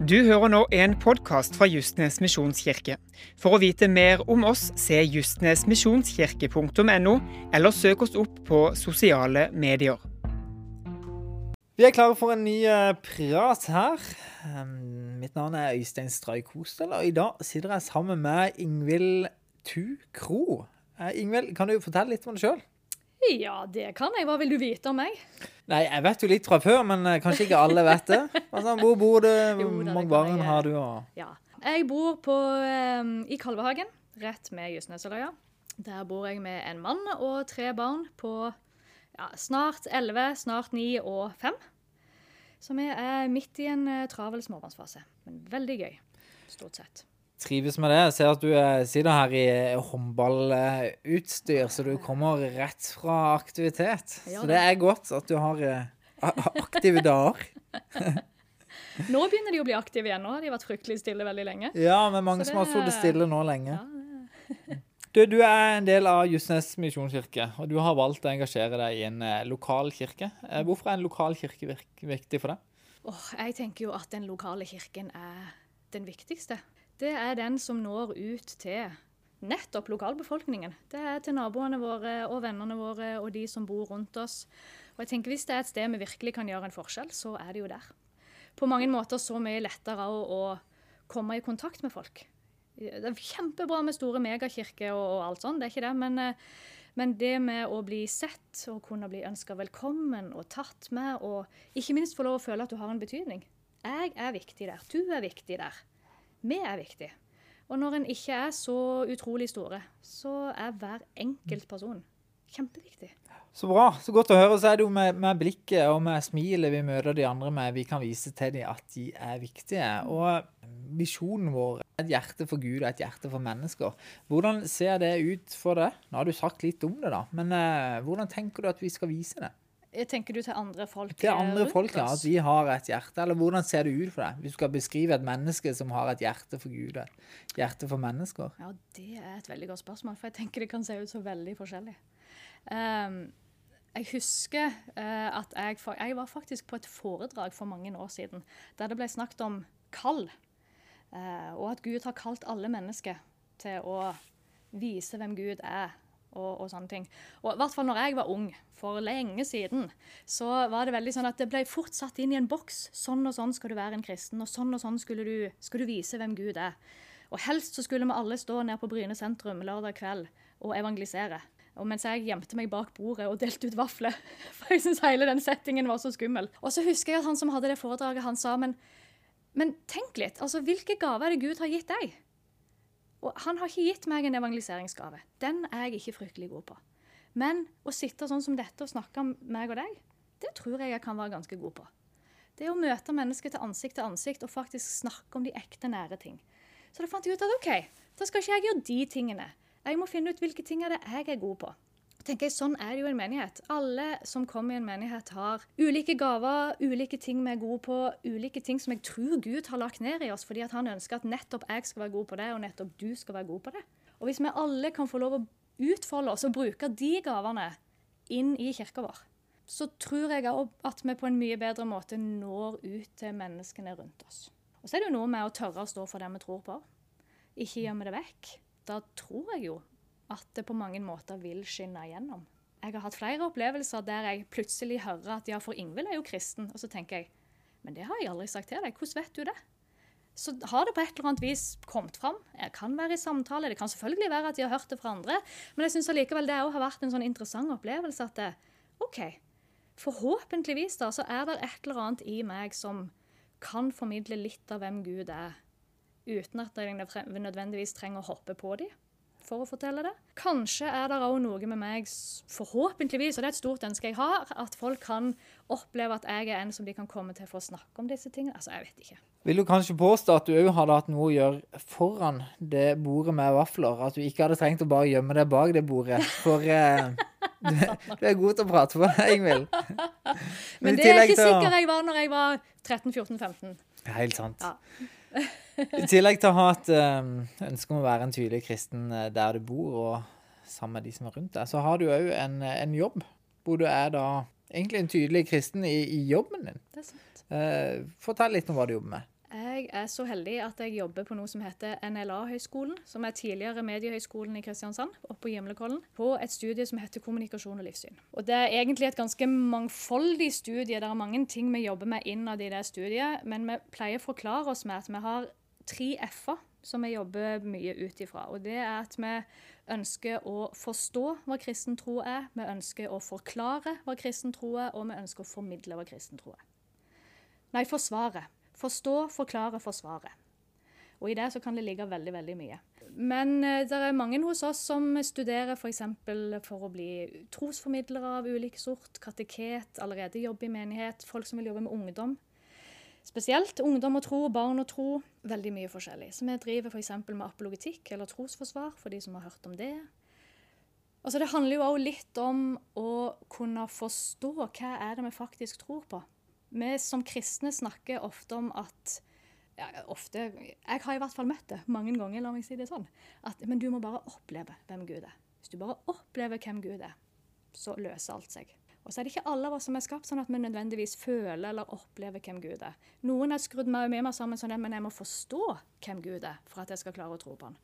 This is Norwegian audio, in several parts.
Du hører nå en podkast fra Justnes misjonskirke. For å vite mer om oss, se justnesmisjonskirke.no, eller søk oss opp på sosiale medier. Vi er klare for en ny eh, prat her. Mitt navn er Øystein Stray Kostel, og i dag sitter jeg sammen med Ingvild Tu Kro. Uh, Ingvild, kan du fortelle litt om deg sjøl? Ja, det kan jeg. Hva vil du vite om meg? Nei, jeg vet jo litt fra før, men eh, kanskje ikke alle vet det. Altså, hvor bor du? Hvor mange barn har du? Og... Ja. Jeg bor på, um, i Kalvehagen, rett med Justneseløya. Der bor jeg med en mann og tre barn på ja, snart 11, snart 9 og 5. Så vi er midt i en eh, travel småbarnsfase. Men veldig gøy, stort sett. Trives med det. Jeg ser at du eh, sitter her i eh, håndballutstyr, så du kommer rett fra aktivitet. Ja, Så det er godt at du har eh, aktive dager. Nå begynner de å bli aktive igjen. Nå har de vært fryktelig stille veldig lenge. Ja, men mange det... som har sittet stille nå lenge. Ja, Du, du er en del av Justnes misjonskirke, og du har valgt å engasjere deg i en lokal kirke. Hvorfor er en lokal kirke viktig for deg? Oh, jeg tenker jo at den lokale kirken er den viktigste. Det er den som når ut til nettopp lokalbefolkningen. Det er til naboene våre og vennene våre og de som bor rundt oss. Og jeg tenker Hvis det er et sted vi virkelig kan gjøre en forskjell, så er det jo der. På mange måter så mye lettere å, å komme i kontakt med folk. Det er kjempebra med store megakirker og, og alt sånt, det er ikke det. Men, eh, men det med å bli sett og kunne bli ønska velkommen og tatt med, og ikke minst få lov å føle at du har en betydning. Jeg er viktig der. Du er viktig der. Vi er viktig. Og når en ikke er så utrolig store, så er hver enkelt person kjempeviktig. Så bra. Så godt å høre. Så er det jo med, med blikket og med smilet vi møter de andre med, vi kan vise til dem at de er viktige. Og visjonen vår er et hjerte for Gud og et hjerte for mennesker. Hvordan ser det ut for deg? Nå har du sagt litt om det, da. Men eh, hvordan tenker du at vi skal vise det? Jeg tenker du til andre folk Til andre rundt folk, ja. At vi har et hjerte. Eller hvordan ser det ut for deg? Hvis du skal beskrive et menneske som har et hjerte for Gud, et hjerte for mennesker. Ja, det er et veldig godt spørsmål, for jeg tenker det kan se ut så veldig forskjellig. Um, jeg husker uh, at jeg, jeg var faktisk på et foredrag for mange år siden der det ble snakket om kall, uh, og at Gud har kalt alle mennesker til å vise hvem Gud er. Og, og sånne ting. Og i hvert fall når jeg var ung, for lenge siden, så var det veldig sånn at det ble fort satt inn i en boks. Sånn og sånn skal du være en kristen, og sånn og sånn skulle du, skal du vise hvem Gud er. Og helst så skulle vi alle stå ned på Bryne sentrum lørdag kveld og evangelisere. Og mens jeg gjemte meg bak bordet og delte ut vafler. For jeg syns hele den settingen var så skummel. Og så husker jeg at han som hadde det foredraget, han sa men, men tenk litt. altså Hvilke gaver er det Gud har gitt deg? Og han har ikke gitt meg en evangeliseringsgave. Den er jeg ikke fryktelig god på. Men å sitte sånn som dette og snakke om meg og deg, det tror jeg jeg kan være ganske god på. Det å møte mennesker til ansikt til ansikt og faktisk snakke om de ekte, nære ting. Så da fant jeg ut at OK, da skal ikke jeg gjøre de tingene. Jeg må finne ut hvilke ting jeg er god på. Tenker jeg, Sånn er det jo i en menighet. Alle som kommer i en menighet, har ulike gaver, ulike ting vi er gode på, ulike ting som jeg tror Gud har lagt ned i oss fordi han ønsker at nettopp jeg skal være god på det, og nettopp du skal være god på det. Og hvis vi alle kan få lov å utfolde oss og bruke de gavene inn i kirka vår, så tror jeg òg at vi på en mye bedre måte når ut til menneskene rundt oss. Og så er det jo noe med å tørre å stå for det vi tror på. Ikke gjemme det vekk. Da tror jeg jo at det på mange måter vil skinne igjennom. Jeg har hatt flere opplevelser der jeg plutselig hører at ja, for Ingvild er jo kristen. Og så tenker jeg men det har jeg aldri sagt til deg. Hvordan vet du det? Så har det på et eller annet vis kommet fram. Jeg kan være i samtale. Det kan selvfølgelig være at de har hørt det fra andre. Men jeg syns allikevel det òg har vært en sånn interessant opplevelse at det, OK, forhåpentligvis da, så er det et eller annet i meg som kan formidle litt av hvem Gud er, uten at jeg nødvendigvis trenger å hoppe på dem for å fortelle det. Kanskje er det òg noe med meg, forhåpentligvis, og det er et stort ønske jeg har, at folk kan oppleve at jeg er en som de kan komme til for å snakke om disse tingene. Altså, jeg vet ikke. Vil du kanskje påstå at du òg hadde hatt noe å gjøre foran det bordet med vafler? At du ikke hadde trengt å bare gjemme deg bak det bordet? For eh, du, du er god til å prate for deg, Ingvild. Men Men det er ikke til sikker jeg var når jeg var 13-14-15. Helt sant. Ja. I tillegg til å ha et eh, ønske om å være en tydelig kristen eh, der du bor, og sammen med de som er rundt deg, så har du òg en, en jobb hvor du er da egentlig en tydelig kristen i, i jobben din. Det er sant. Eh, fortell litt om hva du jobber med. Jeg er så heldig at jeg jobber på noe som heter NLA-høgskolen, som er tidligere Mediehøgskolen i Kristiansand, oppe på Gimlekollen, på et studie som heter kommunikasjon og livssyn. Og Det er egentlig et ganske mangfoldig studie. Det er mange ting vi jobber med innad i det studiet, men vi pleier å forklare oss med at vi har tre f-er som vi jobber mye ut ifra. Og det er at vi ønsker å forstå hva kristen tro er, vi ønsker å forklare hva kristen tro er, og vi ønsker å formidle hva kristen tro er. Nei, forsvare. Forstå, forklare, forsvare. Og i det så kan det ligge veldig, veldig mye. Men eh, det er mange hos oss som studerer f.eks. For, for å bli trosformidlere av ulike sort, kateket, allerede jobbe i menighet, folk som vil jobbe med ungdom. Spesielt ungdom og tro, barn og tro. Veldig mye forskjellig. Så vi driver f.eks. med apologetikk eller trosforsvar, for de som har hørt om det. Altså Det handler jo òg litt om å kunne forstå hva er det vi faktisk tror på. Vi som kristne snakker ofte om at ja, ofte, Jeg har i hvert fall møtt det mange ganger, la meg si det sånn. At, men du må bare oppleve hvem Gud er. Hvis du bare opplever hvem Gud er, så løser alt seg. Og så er det ikke alle av oss som er skapt sånn at vi nødvendigvis føler eller opplever hvem Gud er. Noen er skrudd med meg sammen sånn men jeg må forstå hvem Gud er for at jeg skal klare å tro på han.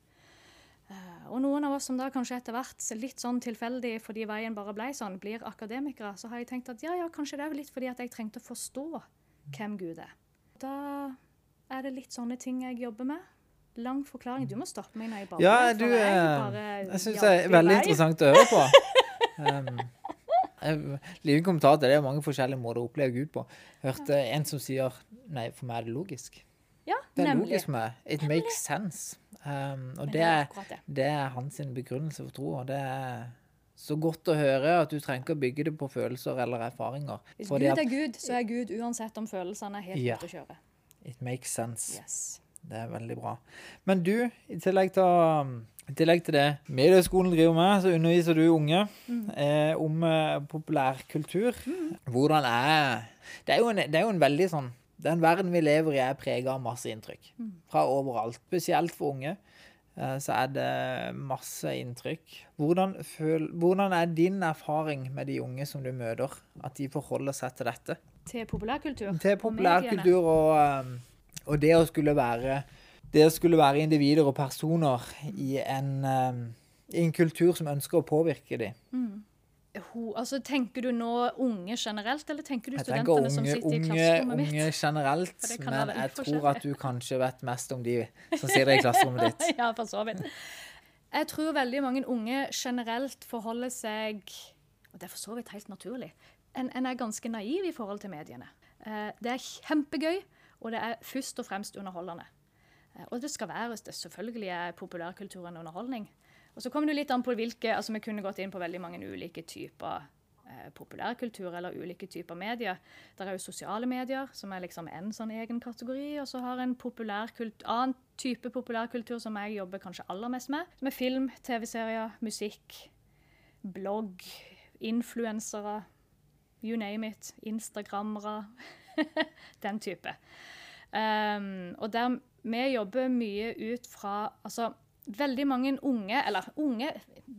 Eh, og noen av oss som da kanskje etter hvert, litt sånn tilfeldig fordi veien bare ble sånn, blir akademikere, så har jeg tenkt at ja, ja, kanskje det er litt fordi at jeg trengte å forstå hvem Gud er. Da er det litt sånne ting jeg jobber med. Lang forklaring. Du må stoppe meg når jeg bare Ja, du Jeg, eh, bare, jeg syns det er veldig interessant å høre på. Um, Liten kommentar til det. Det er mange forskjellige måter å oppleve Gud på. Hørte en som sier Nei, for meg er det logisk. Ja, det er nemlig. logisk for meg. It makes sense. Um, og det, det. det, er hans begrunnelse for tro. Og det er så godt å høre at du trenger ikke å bygge det på følelser eller erfaringer. Hvis Gud er Gud, så er Gud uansett om følelsene er helt yeah. ute å kjøre. It makes sense. Yes. Det er veldig bra. Men du, i tillegg til, i tillegg til det medieskolen driver med, så underviser du unge mm. eh, om eh, populærkultur. Mm. Hvordan er det er, en, det er jo en veldig sånn den verden vi lever i, er prega av masse inntrykk. Mm. Fra overalt. Spesielt for unge eh, så er det masse inntrykk. Hvordan, føl, hvordan, er din erfaring med de unge som du møter, at de forholder seg til dette? Til populærkultur? Til populærkultur og, eh, og, det å skulle være det å skulle være individer og personer i en, eh, i en kultur som ønsker å påvirke dem. Mm ho, altså, Tenker du nå unge generelt, eller tenker du studentene unge, som sitter unge, i klasserommet mitt? Unge generelt, men jeg tror at du kanskje vet mest om de som sitter i klasserommet ditt. ja, for så vidt. Jeg tror veldig mange unge generelt forholder seg Og det er for så vidt helt naturlig. En, en er ganske naiv i forhold til mediene. Eh, det er kjempegøy, og det er først og fremst underholdende. Eh, og det skal være det selvfølgelig er populærkulturen underholdning. Og så kommer det litt an på hvilke altså Vi kunne gått inn på veldig mange ulike typer eh, populærkultur eller ulike typer medier. Det er jo sosiale medier, som er liksom en sånn egen kategori. Og så har en annen type populærkultur som jeg jobber kanskje aller mest med. Som er film, TV-serier, musikk, blogg, influensere. You name it. Instagrammere. Den type. Um, og der vi jobber mye ut fra altså veldig mange unge, eller unge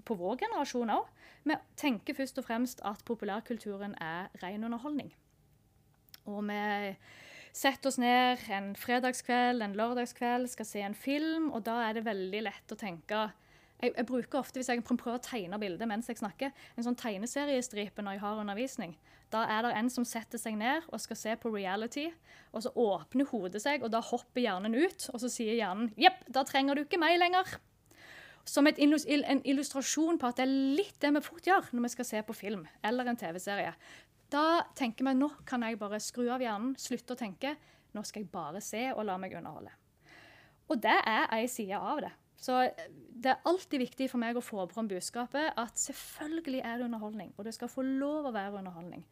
på vår generasjon òg, vi tenker først og fremst at populærkulturen er ren underholdning. Og vi setter oss ned en fredagskveld, en lørdagskveld, skal se en film, og da er det veldig lett å tenke jeg, jeg, bruker ofte, hvis jeg prøver å tegne bildet mens jeg snakker, en sånn tegneseriestripe når jeg har undervisning. Da er det en som setter seg ned og skal se på reality, og så åpner hodet seg, og da hopper hjernen ut, og så sier hjernen 'jepp, da trenger du ikke meg lenger'. Som en illustrasjon på at det er litt det vi fort gjør når vi skal se på film eller en TV-serie. Da tenker vi nå kan jeg bare skru av hjernen, slutte å tenke. Nå skal jeg bare se og la meg underholde. Og det er ei side av det. Så eh, det er alltid viktig for meg å få fram budskapet at selvfølgelig er det underholdning, og det skal få lov å være underholdning.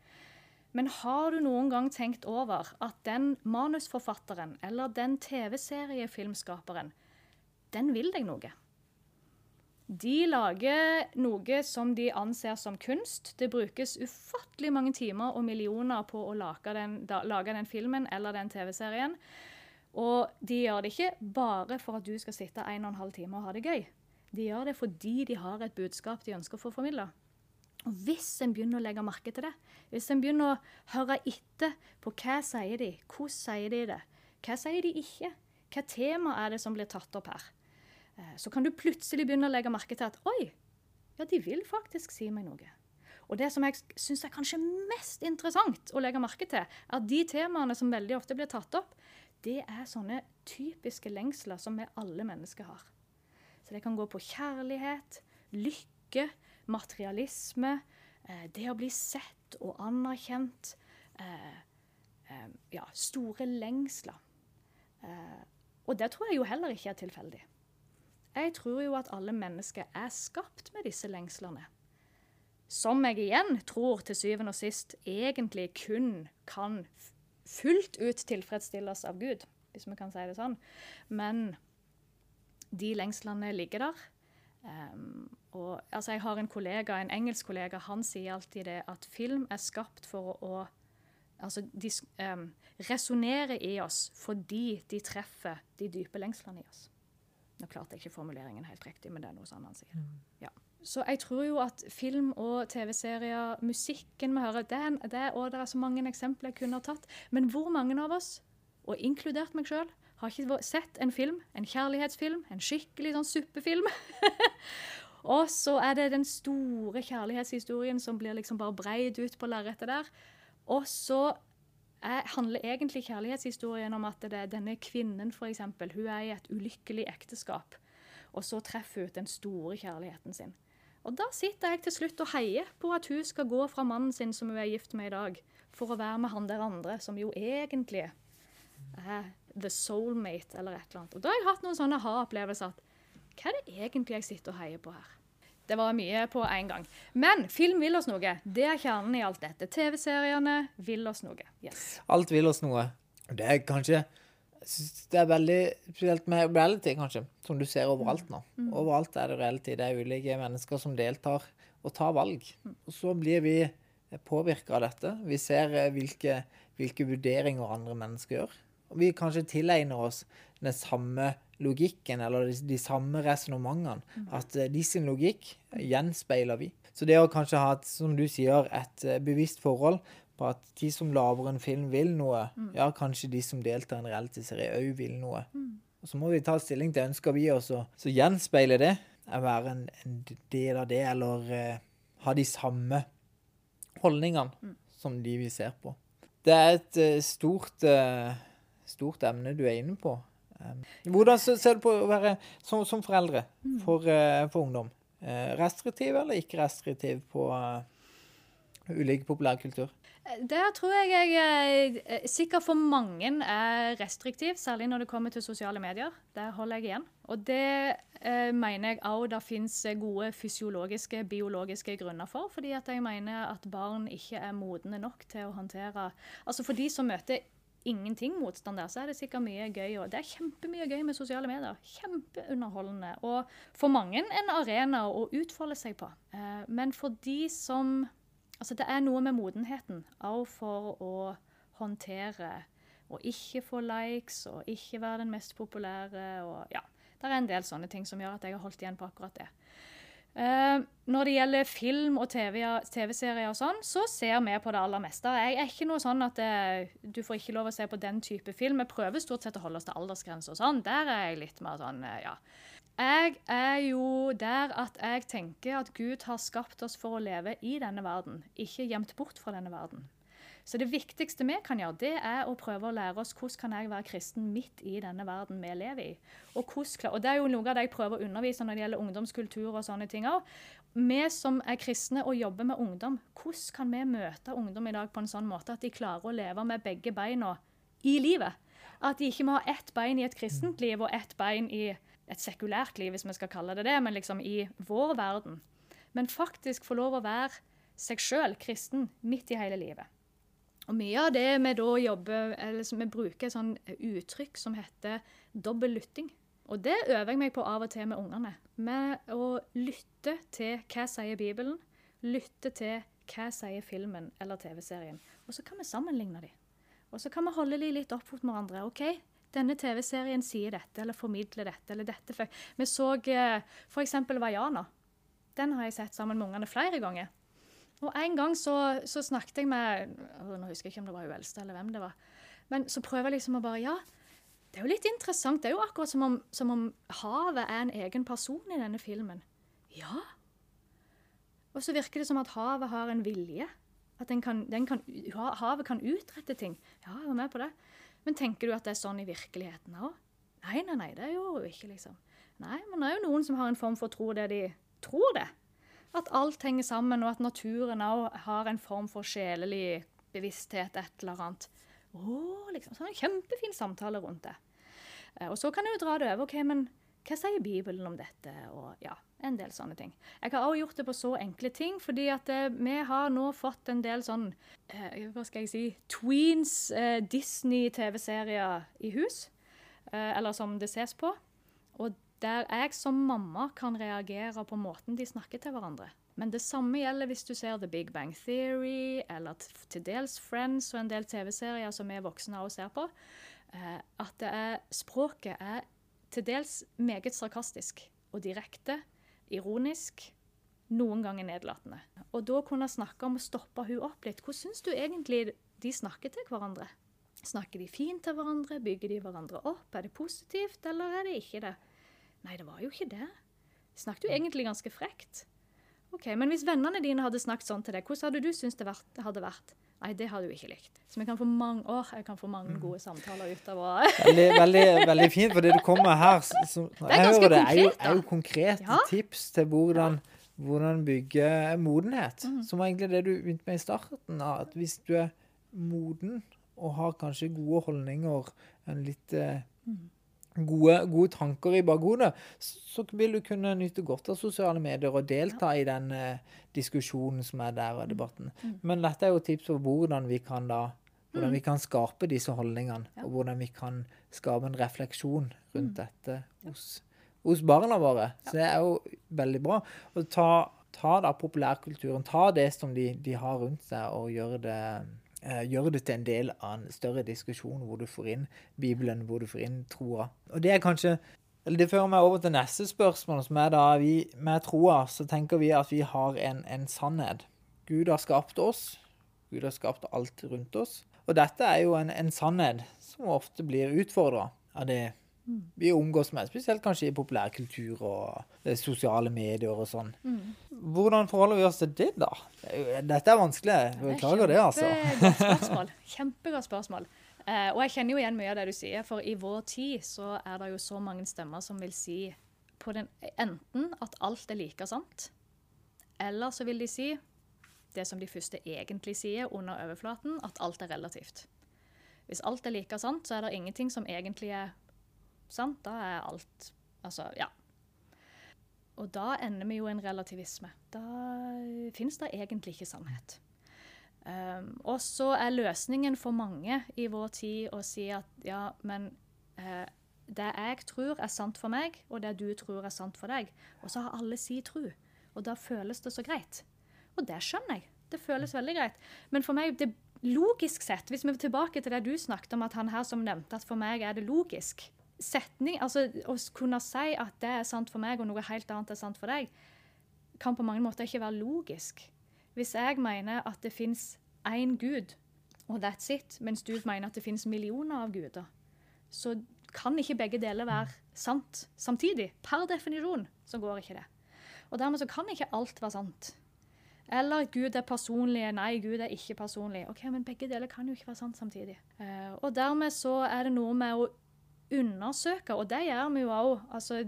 Men har du noen gang tenkt over at den manusforfatteren eller den TV-seriefilmskaperen, den vil deg noe? De lager noe som de anser som kunst. Det brukes ufattelig mange timer og millioner på å lage den, lage den filmen eller den TV-serien. Og de gjør det ikke bare for at du skal sitte en og en halv time og ha det gøy. De gjør det fordi de har et budskap de ønsker å få formidla. Og hvis en begynner å legge merke til det, hvis en begynner å høre etter på hva sier de, hvordan sier de det, hva sier de ikke, Hva tema er det som blir tatt opp her? Eh, så kan du plutselig begynne å legge merke til at oi, ja, de vil faktisk si meg noe. Og det som jeg syns er kanskje mest interessant å legge merke til, er at de temaene som veldig ofte blir tatt opp, det er sånne typiske lengsler som vi alle mennesker har. Så det kan gå på kjærlighet, lykke, materialisme, eh, det å bli sett og anerkjent. Eh, eh, ja, store lengsler. Og det tror jeg jo heller ikke er tilfeldig. Jeg tror jo at alle mennesker er skapt med disse lengslene. Som jeg igjen tror til syvende og sist egentlig kun kan fullt ut tilfredsstilles av Gud, hvis vi kan si det sånn. Men de lengslene ligger der. Um, og, altså jeg har en kollega, en engelsk kollega, han sier alltid det at film er skapt for å, å altså, de, um, resonnerer i oss fordi de treffer de dype lengslene i oss. Nå klarte jeg ikke formuleringen helt riktig, men det er noe sånn han sier. Mm. Ja. Så jeg tror jo at film og TV-serier, musikken vi hører, det, det, og det er så mange eksempler jeg kunne ha tatt. Men hvor mange av oss, og inkludert meg sjøl, har ikke sett en film, en kjærlighetsfilm, en skikkelig sånn suppefilm? og så er det den store kjærlighetshistorien som blir liksom bare breid ut på lerretet der. Og så er, handler egentlig kjærlighetshistorien om at det er denne kvinnen, f.eks., hun er i et ulykkelig ekteskap. Og så treffer hun den store kjærligheten sin. Og da sitter jeg til slutt og heier på at hun skal gå fra mannen sin som hun er gift med i dag, for å være med han der andre, som jo egentlig er the soulmate eller et eller annet. Og da har jeg hatt noen sånne ha-opplevelser at hva er det egentlig jeg sitter og heier på her? Det var mye på en gang. Men film vil oss noe. Det er kjernen i alt dette. TV-seriene vil oss noe. Yes. Alt vil oss noe. Det er kanskje det er veldig spesielt med reality, kanskje, som du ser overalt nå. Mm. Overalt er det reality. Det er ulike mennesker som deltar og tar valg. Mm. Og så blir vi påvirka av dette. Vi ser eh, hvilke, hvilke, vurderinger andre mennesker gjør. Og vi kanskje tilegner oss den samme logikken eller de, de samme resonnementene. Mm. At uh, de sin logikk gjenspeiler vi. Så det å kanskje ha et, som du sier, et uh, bevisst forhold på at de som lager en film, vil noe. Mm. Ja, kanskje de som deltar i en realityserie, òg vil noe. Mm. Og Så må vi ta stilling til ønsker vi også. Så gjenspeiler det. å være en, en, del av det, eller uh, ha de samme holdningene mm. som de vi ser på. Det er et uh, stort, uh, stort emne du er inne på. Um, hvordan ser du på å være som, som foreldre mm. for, for ungdom? restriktiv eller ikke restriktiv på ulik populærkultur? Der tror jeg jeg eh, sikkert for mange er restriktiv, særlig når det kommer til sosiale medier. Der holder jeg igjen. Og det eh, mener jeg òg det fins gode fysiologiske, biologiske grunner for. Fordi at jeg mener at barn ikke er modne nok til å håndtere Altså for de som møter ingenting motstand der, så er det sikkert mye gøy. Og det er kjempemye gøy med sosiale medier. Kjempeunderholdende. Og for mange en arena å utfolde seg på. Eh, men for de som Altså, det er noe med modenheten òg for å håndtere og ikke få likes og ikke være den mest populære. og ja, Det er en del sånne ting som gjør at jeg har holdt igjen på akkurat det. Uh, når det gjelder film og TV-serier, TV og sånn, så ser vi på det aller meste. Jeg er ikke noe sånn at det, eh, du får ikke lov å se på den type film. Vi prøver stort sett å holde oss til aldersgrense og sånn. Der er jeg litt mer sånn, uh, ja. Jeg er jo der at jeg tenker at Gud har skapt oss for å leve i denne verden, ikke gjemt bort fra denne verden. Så det viktigste vi kan gjøre, det er å prøve å lære oss hvordan kan jeg være kristen midt i denne verden vi lever i. Og, hvordan, og det er jo noe av det jeg prøver å undervise når det gjelder ungdomskultur og sånne ting òg. Vi som er kristne og jobber med ungdom, hvordan kan vi møte ungdom i dag på en sånn måte at de klarer å leve med begge beina i livet? At de ikke må ha ett bein i et kristent liv og ett bein i et sekulært liv, hvis vi skal kalle det det, men liksom i vår verden. Men faktisk få lov å være seg sjøl, kristen, midt i hele livet. Og mye av det vi da jobber, eller vi bruker sånn uttrykk som heter dobbel lytting. Og det øver jeg meg på av og til med ungene. Med å lytte til hva sier Bibelen, lytte til hva sier filmen eller TV-serien. Og så kan vi sammenligne dem. Og så kan vi holde dem litt opp mot hverandre. OK, denne TV-serien sier dette, eller formidler dette, eller dette. Vi så eh, f.eks. Vaiana. Den har jeg sett sammen med ungene flere ganger. Og en gang så, så snakket jeg med Nå husker jeg ikke om det var hun eldste, eller hvem det var. Men så prøver jeg liksom å bare Ja, Det er jo litt interessant. Det er jo akkurat som om, som om havet er en egen person i denne filmen. Ja. Og så virker det som at havet har en vilje. At kan, kan, havet kan utrette ting. Ja, jeg var med på det. Men tenker du at det er sånn i virkeligheten òg? Nei, nei, nei, det gjorde hun ikke, liksom. Nei, men det er jo noen som har en form for tro det de tror det. At alt henger sammen, og at naturen òg har en form for sjelelig bevissthet, et eller annet. Å, liksom. Så en kjempefin samtale rundt det. Eh, og så kan du dra det over. OK, men hva sier Bibelen om dette? Og ja, en del sånne ting. Jeg har også gjort det på så enkle ting, fordi at eh, vi har nå fått en del sånn eh, Hva skal jeg si Tweens eh, Disney-TV-serier i hus. Eh, eller som det ses på. Og der jeg som mamma kan reagere på måten de snakker til hverandre. Men det samme gjelder hvis du ser The Big Bang Theory, eller til dels Friends og en del TV-serier som vi voksne også ser på. Eh, at er, språket er til dels meget sarkastisk og direkte ironisk, noen ganger nedlatende. Og da kunne snakke om å stoppe hun opp litt. Hvordan syns du egentlig de snakker til hverandre? Snakker de fint til hverandre? Bygger de hverandre opp? Er det positivt, eller er det ikke det? Nei, det var jo ikke det. De snakket jo egentlig ganske frekt. Ok, Men hvis vennene dine hadde snakket sånn til deg, hvordan hadde du syntes det hadde vært? Nei, det hadde du ikke likt. Så vi kan få mange, år, jeg kan få mange mm. gode samtaler ut av å veldig, veldig, veldig, fint, for det du kommer her så, Det er ganske det, konkret, er jo, er jo konkrete ja. tips til hvordan, hvordan bygge modenhet. Mm. Som var egentlig det du begynte med i starten. At hvis du er moden og har kanskje gode holdninger, en litt eh, mm gode, gode, tanker i bakhodet, så vil du kunne nyte godt av sosiale medier og delta ja. i den eh, diskusjonen som er der, og debatten. Mm. Men dette er jo tips for hvordan vi kan da hvordan vi mm. kan skape disse holdningene, ja. og hvordan vi kan skape en refleksjon rundt mm. dette hos, hos, barna våre. Så det er jo veldig bra. Og ta, ta da populærkulturen, ta det som de, de har rundt seg, og gjøre det gjøre det til en del av en større diskusjon hvor du får inn Bibelen, hvor du får inn troa. Og det er kanskje eller Det fører meg over til neste spørsmål, som er da vi, Med troa så tenker vi at vi har en, en sannhet. Gud har skapt oss. Gud har skapt alt rundt oss. Og dette er jo en, en sannhet som ofte blir utfordra av det vi omgås med, spesielt kanskje i populærkultur og sosiale medier og sånn. Mm. Hvordan forholder vi oss til det, da? Dette er vanskelig. Beklager det, altså. Kjempegodt spørsmål. Kjempegodt spørsmål. Eh, og jeg kjenner jo igjen mye av det du sier, for i vår tid så er det jo så mange stemmer som vil si på den, enten at alt er like sant, eller så vil de si det som de første egentlig sier under overflaten, at alt er relativt. Hvis alt er like sant, så er det ingenting som egentlig er Sant? Da er alt Altså, ja. Og da ender vi jo i en relativisme. Da fins det egentlig ikke sannhet. Um, og så er løsningen for mange i vår tid å si at ja, men uh, det jeg tror er sant for meg, og det du tror er sant for deg. Og så har alle si tro. Og da føles det så greit. Og det skjønner jeg. Det føles veldig greit. Men for meg, det logisk sett, hvis vi er tilbake til det du snakket om, at han her som nevnte at for meg er det logisk, setning, altså Å kunne si at det er sant for meg, og noe helt annet er sant for deg, kan på mange måter ikke være logisk. Hvis jeg mener at det fins én gud, og that's it, mens du mener at det fins millioner av guder, så kan ikke begge deler være sant samtidig. Per definisjon så går ikke det. Og dermed så kan ikke alt være sant. Eller Gud er personlig. Nei, Gud er ikke personlig. Ok, Men begge deler kan jo ikke være sant samtidig. Uh, og dermed så er det noe med å undersøke, og det gjør vi jo òg. Altså,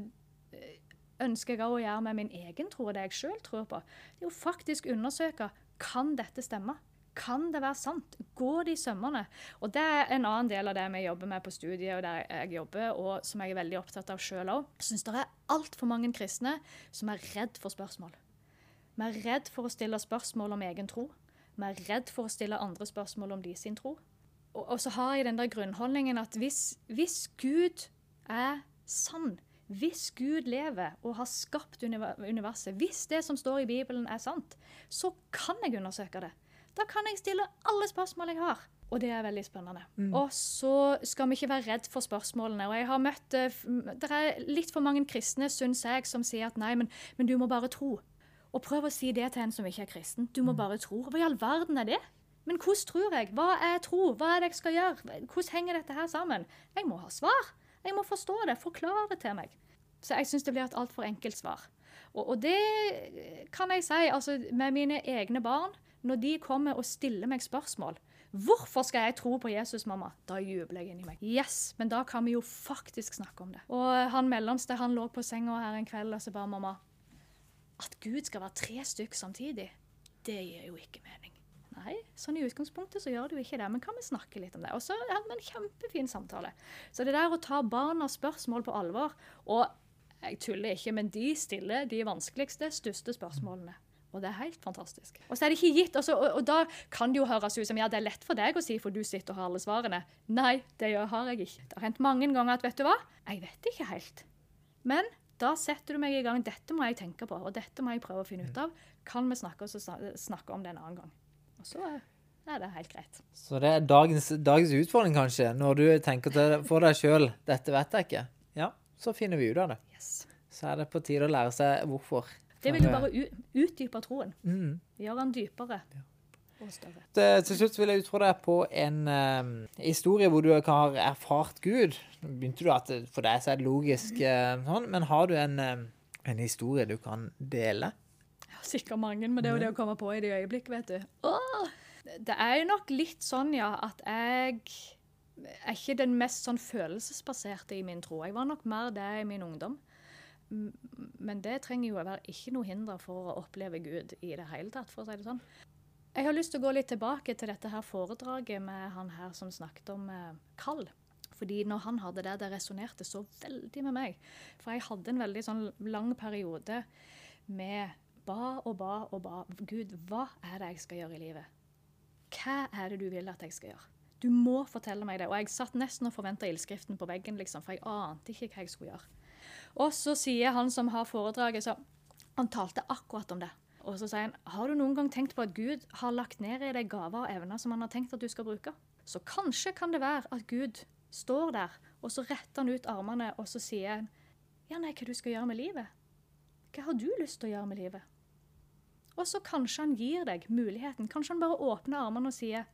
ønsker jeg òg å gjøre med min egen tro og det jeg sjøl tror på. Det er jo faktisk undersøke kan dette stemme. Kan det være sant? Går det i sømmene? Og det er en annen del av det vi jobber med på studiet, og der jeg jobber, og som jeg er veldig opptatt av sjøl òg. Jeg syns det er altfor mange kristne som er redd for spørsmål. Vi er redd for å stille spørsmål om egen tro. Vi er redd for å stille andre spørsmål om de sin tro og, og, så har jeg den der grunnholdningen at hvis, hvis Gud er sann, hvis Gud lever og har skapt universet, hvis det som står i Bibelen er sant, så kan jeg undersøke det. Da kan jeg stille alle spørsmål jeg har. Og det er veldig spennende. Mm. Og så skal vi ikke være redd for spørsmålene. Og jeg har møtt eh, Det er litt for mange kristne, syns jeg, som sier at nei, men, men, du må bare tro. Og prøv å si det til en som ikke er kristen. Du må mm. bare tro. Hva i all verden er det? Men hvordan tror jeg? Hva er tro? Hva er det jeg skal gjøre? Hvordan henger dette her sammen? Jeg må ha svar. Jeg må forstå det. Forklare det til meg. Så jeg syns det blir et altfor enkelt svar. Og, og, det kan jeg si altså, med mine egne barn. Når de kommer og stiller meg spørsmål 'Hvorfor skal jeg tro på Jesus, mamma?' Da jubler jeg inni meg. Yes, Men da kan vi jo faktisk snakke om det. Og han mellomste han lå på senga her en kveld og så bare, mamma At Gud skal være tre stykk samtidig, det gir jo ikke mening. Nei, sånn i utgangspunktet så gjør du ikke det, men kan vi snakke litt om det? Og så hadde vi en kjempefin samtale. Så det der å ta barnas spørsmål på alvor og jeg tuller ikke, men de stiller de vanskeligste, største spørsmålene. Og det er helt fantastisk. Og så er det ikke gitt, også, og, og, da kan det jo høres ut som ja, det er lett for deg å si, for du sitter og har alle svarene. Nei, det har jeg ikke. Det har hendt mange ganger at vet du hva, jeg vet ikke helt. Men da setter du meg i gang. Dette må jeg tenke på, og dette må jeg prøve å finne ut av. Kan vi snakke, snakke om det en annen gang? Og så er det helt greit. Så det er dagens, dagens utfordring, kanskje, når du tenker til, for deg sjøl dette vet jeg ikke. Ja, så finner vi ut av det. Yes. Så er det på tide å lære seg hvorfor. Det vil jo bare utdype troen. Mm. Gjøre den dypere. Ja. Det, til slutt vil jeg utfordre deg på en um, historie hvor du har erfart Gud. Begynte du at For deg så er det logisk, uh, sånn, men har du en, um, en, historie du kan dele? Sikkert mange, men det er jo det å komme på i det øyeblikket, vet du. Åh! Det er jo nok litt sånn, ja, at jeg er ikke den mest sånn følelsesbaserte i min tro. Jeg var nok mer det i min ungdom. Men det trenger jo å være ikke noe hinder for å oppleve Gud i det hele tatt, for å si det sånn. Jeg har lyst til å gå litt tilbake til dette her foredraget med han her som snakket om eh, kall. Fordi når han hadde det, det resonnerte så veldig med meg. For jeg hadde en veldig sånn lang periode med ba og ba og ba. Gud, hva er det jeg skal gjøre i livet? Hva er det du vil at jeg skal gjøre? Du må fortelle meg det. Og jeg satt nesten og forventa ildskriften på veggen, liksom, for jeg ante ikke hva jeg skulle gjøre. Og så sier han som har foredraget, så Han talte akkurat om det. Og så sier han har du noen gang tenkt på at Gud har lagt ned i deg gaver og evner som han har tenkt at du skal bruke? Så kanskje kan det være at Gud står der, og så retter han ut armene, og så sier han ja, nei, hva du skal gjøre med livet? Hva har du lyst til å gjøre med livet? Og så kanskje han gir deg muligheten. Kanskje han bare åpner armene og sier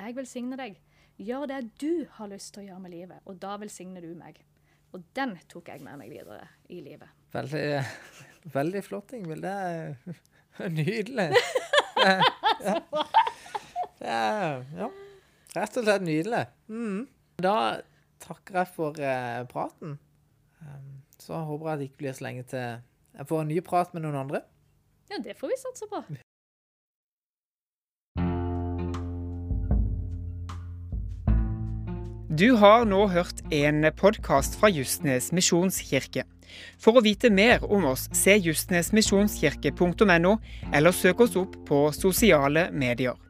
jeg velsigner deg. Gjør det du har lyst til å gjøre med livet, og da velsigner du meg. Og den tok jeg med meg videre i livet. Veldig, veldig flott, Ingvild. Det er nydelig. ja. Det er, ja. Rett og slett nydelig. Mm. Da takker jeg for uh, praten. Um, så håper jeg at det ikke blir så lenge til jeg får en ny prat med noen andre. Ja, det får vi satse på. Du har nå hørt en podkast fra Justnes misjonskirke. For å vite mer om oss, se justnesmisjonskirke.no, eller søk oss opp på sosiale medier.